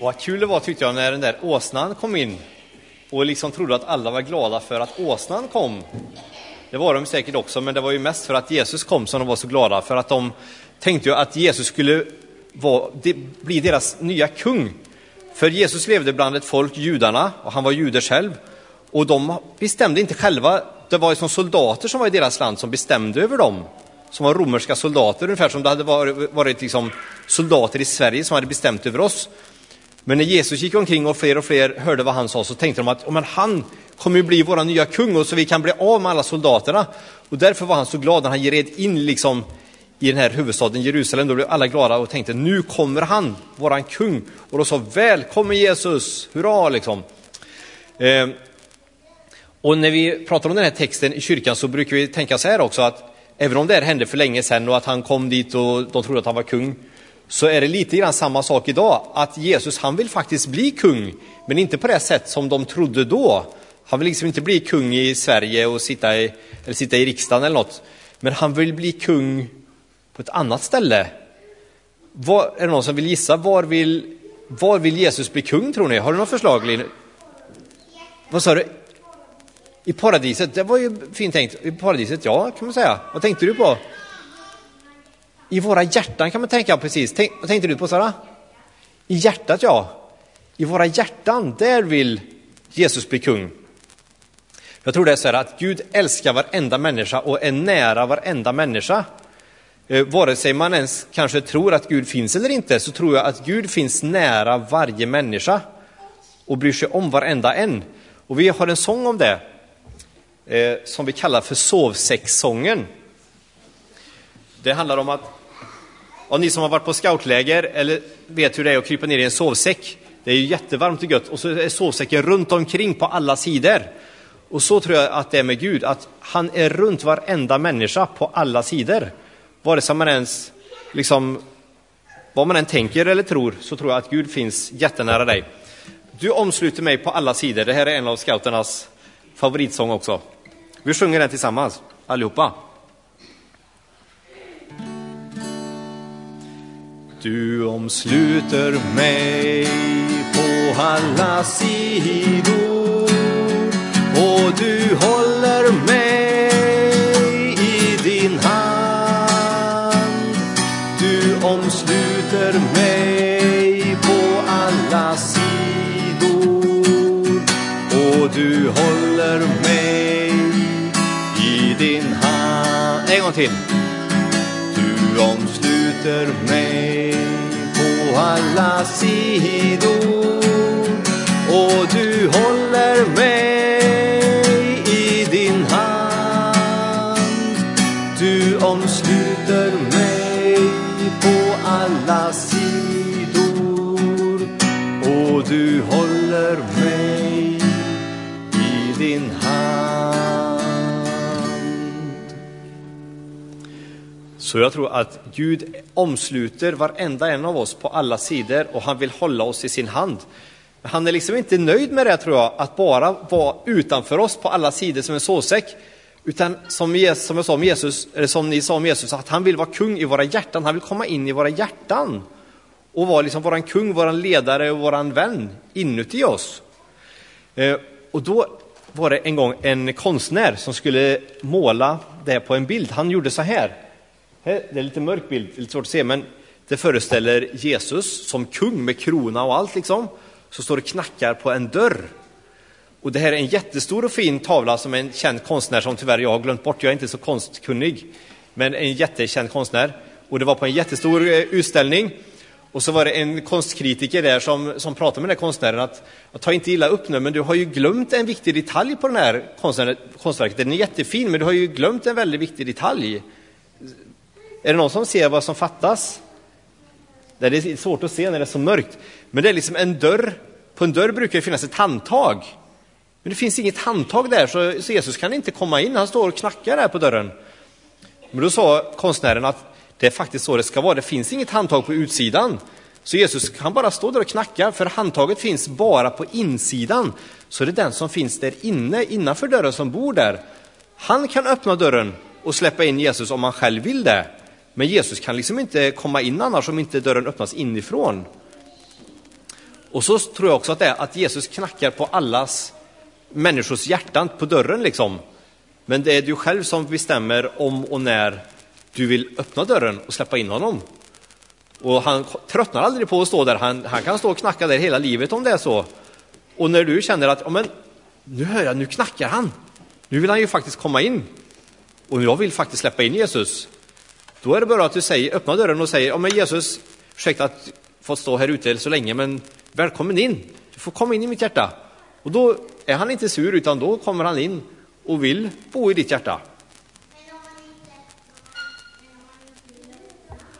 Vad kul det var tyckte jag när den där åsnan kom in och liksom trodde att alla var glada för att åsnan kom. Det var de säkert också, men det var ju mest för att Jesus kom som de var så glada, för att de tänkte ju att Jesus skulle vara, bli deras nya kung. För Jesus levde bland ett folk, judarna, och han var jude själv, och de bestämde inte själva, det var som soldater som var i deras land som bestämde över dem, som var romerska soldater, ungefär som det hade varit, varit liksom soldater i Sverige som hade bestämt över oss. Men när Jesus gick omkring och fler och fler hörde vad han sa så tänkte de att oh, men han kommer ju bli vår nya kung och så vi kan bli av med alla soldaterna. Och därför var han så glad när han red in liksom i den här huvudstaden Jerusalem. Då blev alla glada och tänkte nu kommer han, våran kung. Och då sa välkommen Jesus, hurra liksom. Eh, och när vi pratar om den här texten i kyrkan så brukar vi tänka så här också att även om det här hände för länge sedan och att han kom dit och de trodde att han var kung så är det lite grann samma sak idag, att Jesus han vill faktiskt bli kung, men inte på det sätt som de trodde då. Han vill liksom inte bli kung i Sverige och sitta i, eller sitta i riksdagen eller något, men han vill bli kung på ett annat ställe. Var, är det någon som vill gissa, var vill, var vill Jesus bli kung tror ni? Har du något förslag Lin? Vad sa du? I paradiset, det var ju fint tänkt. I paradiset, ja kan man säga. Vad tänkte du på? I våra hjärtan kan man tänka precis. Tänk, vad tänkte du på Sara? I hjärtat ja. I våra hjärtan, där vill Jesus bli kung. Jag tror det är så här att Gud älskar varenda människa och är nära varenda människa. Eh, vare sig man ens kanske tror att Gud finns eller inte, så tror jag att Gud finns nära varje människa och bryr sig om varenda en. Och vi har en sång om det, eh, som vi kallar för sovsäckssången. Det handlar om att och ni som har varit på scoutläger eller vet hur det är att krypa ner i en sovsäck. Det är ju jättevarmt och gött och så är sovsäcken runt omkring på alla sidor. Och så tror jag att det är med Gud, att han är runt varenda människa på alla sidor. Vare sig man ens, liksom, vad man än tänker eller tror, så tror jag att Gud finns jättenära dig. Du omsluter mig på alla sidor. Det här är en av scouternas favoritsång också. Vi sjunger den tillsammans, allihopa. Du omsluter mig på alla sidor och du håller mig i din hand. Du omsluter mig på alla sidor och du håller mig i din hand. En gång till. Du omsluter mig alla sidor. Och du håller Så jag tror att Gud omsluter varenda en av oss på alla sidor och han vill hålla oss i sin hand. Han är liksom inte nöjd med det tror jag, att bara vara utanför oss på alla sidor som en såsäck. Utan som, Jesus, som jag sa om Jesus, eller som ni sa om Jesus, att han vill vara kung i våra hjärtan. Han vill komma in i våra hjärtan och vara liksom våran kung, våran ledare och våran vän inuti oss. Eh, och då var det en gång en konstnär som skulle måla det på en bild. Han gjorde så här. Eh, det är lite mörk bild, lite svårt att se, men det föreställer Jesus som kung med krona och allt liksom, Så står och knackar på en dörr. Och det här är en jättestor och fin tavla som en känd konstnär som tyvärr jag har glömt bort, jag är inte så konstkunnig, men en jättekänd konstnär. Och det var på en jättestor eh, utställning. Och så var det en konstkritiker där som, som pratade med den här konstnären att ta inte illa upp nu, men du har ju glömt en viktig detalj på den här konstverket. Den är jättefin, men du har ju glömt en väldigt viktig detalj. Är det någon som ser vad som fattas? Det är svårt att se när det är så mörkt. Men det är liksom en dörr. På en dörr brukar det finnas ett handtag. Men det finns inget handtag där, så Jesus kan inte komma in. Han står och knackar där på dörren. Men då sa konstnären att det är faktiskt så det ska vara. Det finns inget handtag på utsidan. Så Jesus kan bara stå där och knacka, för handtaget finns bara på insidan. Så det är den som finns där inne, innanför dörren, som bor där. Han kan öppna dörren och släppa in Jesus om han själv vill det. Men Jesus kan liksom inte komma in annars om inte dörren öppnas inifrån. och så tror jag också att det är att Jesus knackar på allas människors hjärtan på dörren liksom. Men det är du själv som bestämmer om och när du vill öppna dörren och släppa in honom. Och han tröttnar aldrig på att stå där. Han, han kan stå och knacka där hela livet om det är så. Och när du känner att, men, nu hör jag, nu knackar han. Nu vill han ju faktiskt komma in. Och jag vill faktiskt släppa in Jesus. Då är det bara att du säger, öppnar dörren och säger, ja men Jesus, ursäkta att fått stå här ute så länge, men välkommen in. Du får komma in i mitt hjärta. Och då är han inte sur, utan då kommer han in och vill bo i ditt hjärta.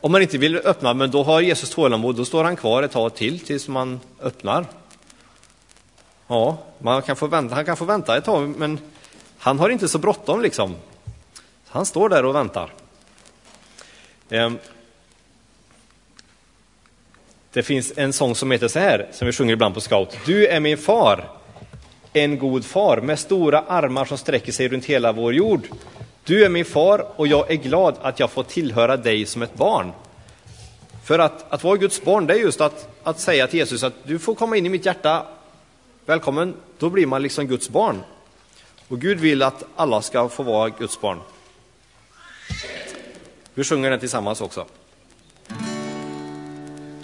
Om man inte vill öppna, men då har Jesus tålamod, då står han kvar ett tag till tills man öppnar. Ja, man kan få vänta, han kan få vänta ett tag, men han har inte så bråttom liksom. Han står där och väntar. Ehm, det finns en sång som heter så här, som vi sjunger ibland på scout. Du är min far, en god far med stora armar som sträcker sig runt hela vår jord. Du är min far och jag är glad att jag får tillhöra dig som ett barn. För att, att vara Guds barn, det är just att, att säga till Jesus att du får komma in i mitt hjärta, välkommen, då blir man liksom Guds barn. Och Gud vill att alla ska få vara Guds barn. Vi sjunger den tillsammans också.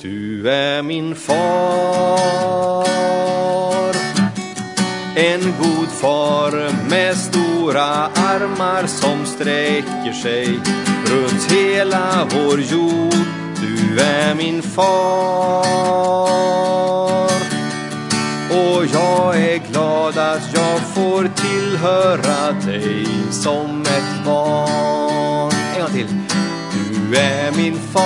Du är min far en god far med stora armar som sträcker sig runt hela vår jord. Du är min far och jag är glad att jag får tillhöra dig som ett barn. En gång till. Du är min far,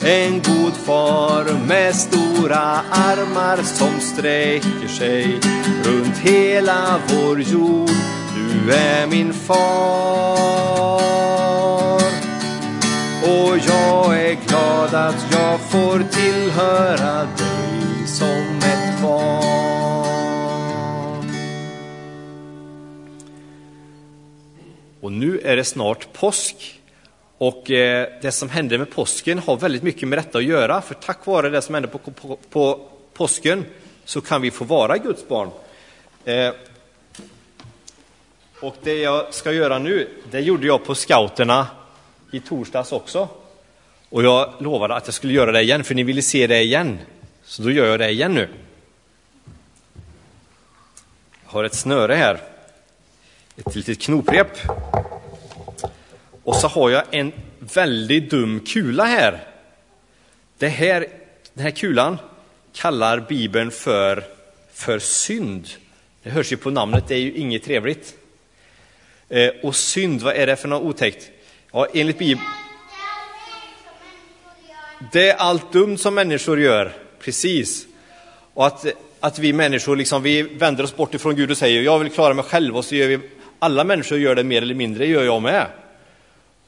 en god far med stora armar som sträcker sig runt hela vår jord. Du är min far och jag är glad att jag får tillhöra dig som Och nu är det snart påsk. Och eh, det som hände med påsken har väldigt mycket med detta att göra, för tack vare det som hände på, på, på påsken så kan vi få vara Guds barn. Eh, och det jag ska göra nu, det gjorde jag på scouterna i torsdags också. Och jag lovade att jag skulle göra det igen, för ni ville se det igen. Så då gör jag det igen nu. Jag har ett snöre här, ett litet knoprep. Och så har jag en väldigt dum kula här. Det här den här kulan kallar Bibeln för, för synd. Det hörs ju på namnet, det är ju inget trevligt. Eh, och synd, vad är det för något otäckt? Ja, enligt Bibeln... Det är allt dumt som människor gör, precis. Och att, att vi människor liksom, vi vänder oss bort ifrån Gud och säger jag vill klara mig själv och så gör vi, alla människor gör det mer eller mindre, det gör jag med.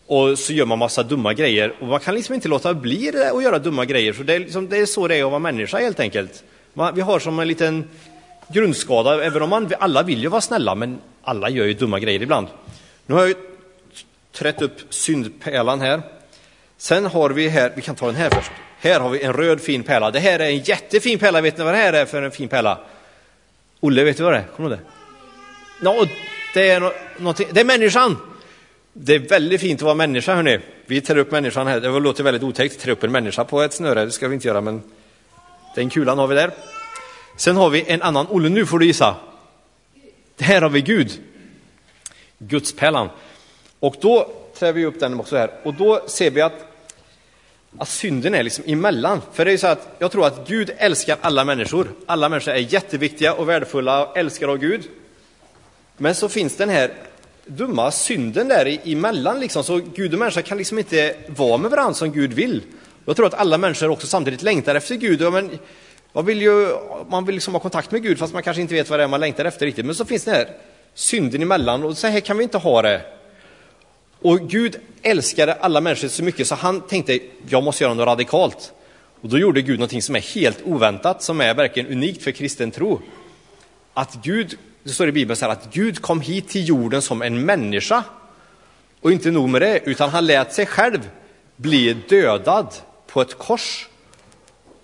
Och så gör man massa dumma grejer och man kan liksom inte låta bli det att göra dumma grejer, för det är, liksom, det är så det är att vara människa helt enkelt. Man, vi har som en liten grundskada, även om man, alla vill ju vara snälla, men alla gör ju dumma grejer ibland. Nu har jag trätt upp syndpärlan här. Sen har vi här, vi kan ta den här först. Här har vi en röd fin pärla. Det här är en jättefin pärla. Vet ni vad det här är för en fin pärla? Olle, vet du vad det är? Kommer du ihåg det? No, det är no, Det är människan! Det är väldigt fint att vara människa, hörni. Vi tar upp människan här. Det låter väldigt otäckt Trä upp en människa på ett snöre. Det ska vi inte göra, men den kulan har vi där. Sen har vi en annan. Olle, nu får du gissa. Här har vi Gud. Gudspärlan. Och då trär vi upp den också här. Och då ser vi att, att synden är liksom emellan. För det är så att jag tror att Gud älskar alla människor. Alla människor är jätteviktiga och värdefulla och älskar av Gud. Men så finns den här dumma synden där emellan liksom. Så Gud och människa kan liksom inte vara med varandra som Gud vill. Jag tror att alla människor också samtidigt längtar efter Gud. Ja, men man vill ju man vill liksom ha kontakt med Gud fast man kanske inte vet vad det är man längtar efter riktigt. Men så finns den här synden emellan och så här kan vi inte ha det. Och Gud älskade alla människor så mycket så han tänkte, jag måste göra något radikalt. Och då gjorde Gud något som är helt oväntat, som är verkligen unikt för kristen tro. Att Gud, det står i Bibeln så här, att Gud kom hit till jorden som en människa. Och inte nog med det, utan han lät sig själv bli dödad på ett kors.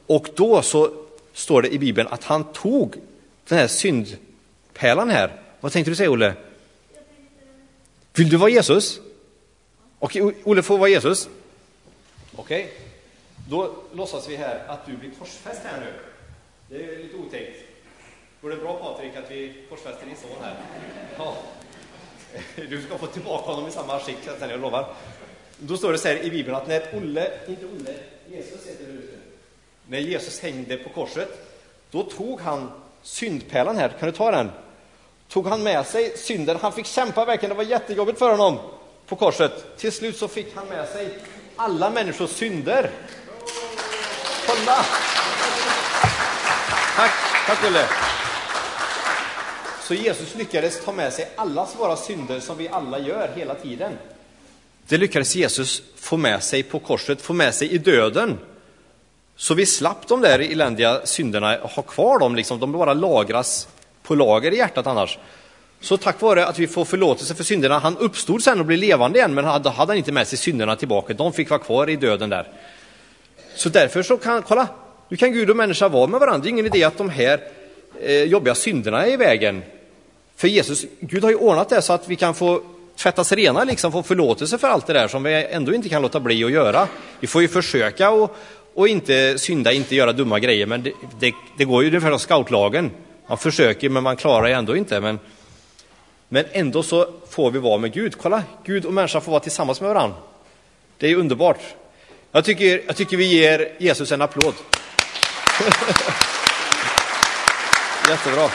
Och då så står det i Bibeln att han tog den här syndpärlan här. Vad tänkte du säga, Olle? Vill du vara Jesus? Okej, Olle får vara Jesus. Okej, då låtsas vi här att du blir korsfäst här nu. Det är lite otäckt. Går det bra Patrik att vi korsfäster din son här? Ja. Du ska få tillbaka honom i samma skick sen, jag lovar. Då står det så här i Bibeln att när Olle, inte Olle, Jesus heter det. När Jesus hängde på korset, då tog han syndpärlan här, kan du ta den? Tog han med sig synden, han fick kämpa verkligen, det var jättejobbigt för honom på korset. Till slut så fick han med sig alla människors synder. Kolla! Tack, tack Olle. Så Jesus lyckades ta med sig allas våra synder som vi alla gör hela tiden. Det lyckades Jesus få med sig på korset, få med sig i döden. Så vi slapp de där eländiga synderna, ha kvar dem, liksom. de bara lagras på lager i hjärtat annars. Så tack vare att vi får förlåtelse för synderna, han uppstod sen och blev levande igen, men då hade han inte med sig synderna tillbaka, de fick vara kvar i döden där. Så därför så kan, kolla, nu kan Gud och människa vara med varandra, det är ingen idé att de här eh, jobbiga synderna är i vägen. För Jesus, Gud har ju ordnat det så att vi kan få tvättas rena, liksom få förlåtelse för allt det där som vi ändå inte kan låta bli att göra. Vi får ju försöka och, och inte synda, inte göra dumma grejer, men det, det, det går ju ungefär som scoutlagen. Man försöker, men man klarar ändå inte. Men, men ändå så får vi vara med Gud. Kolla, Gud och människa får vara tillsammans med varandra. Det är underbart. Jag tycker, jag tycker vi ger Jesus en applåd. Jättebra.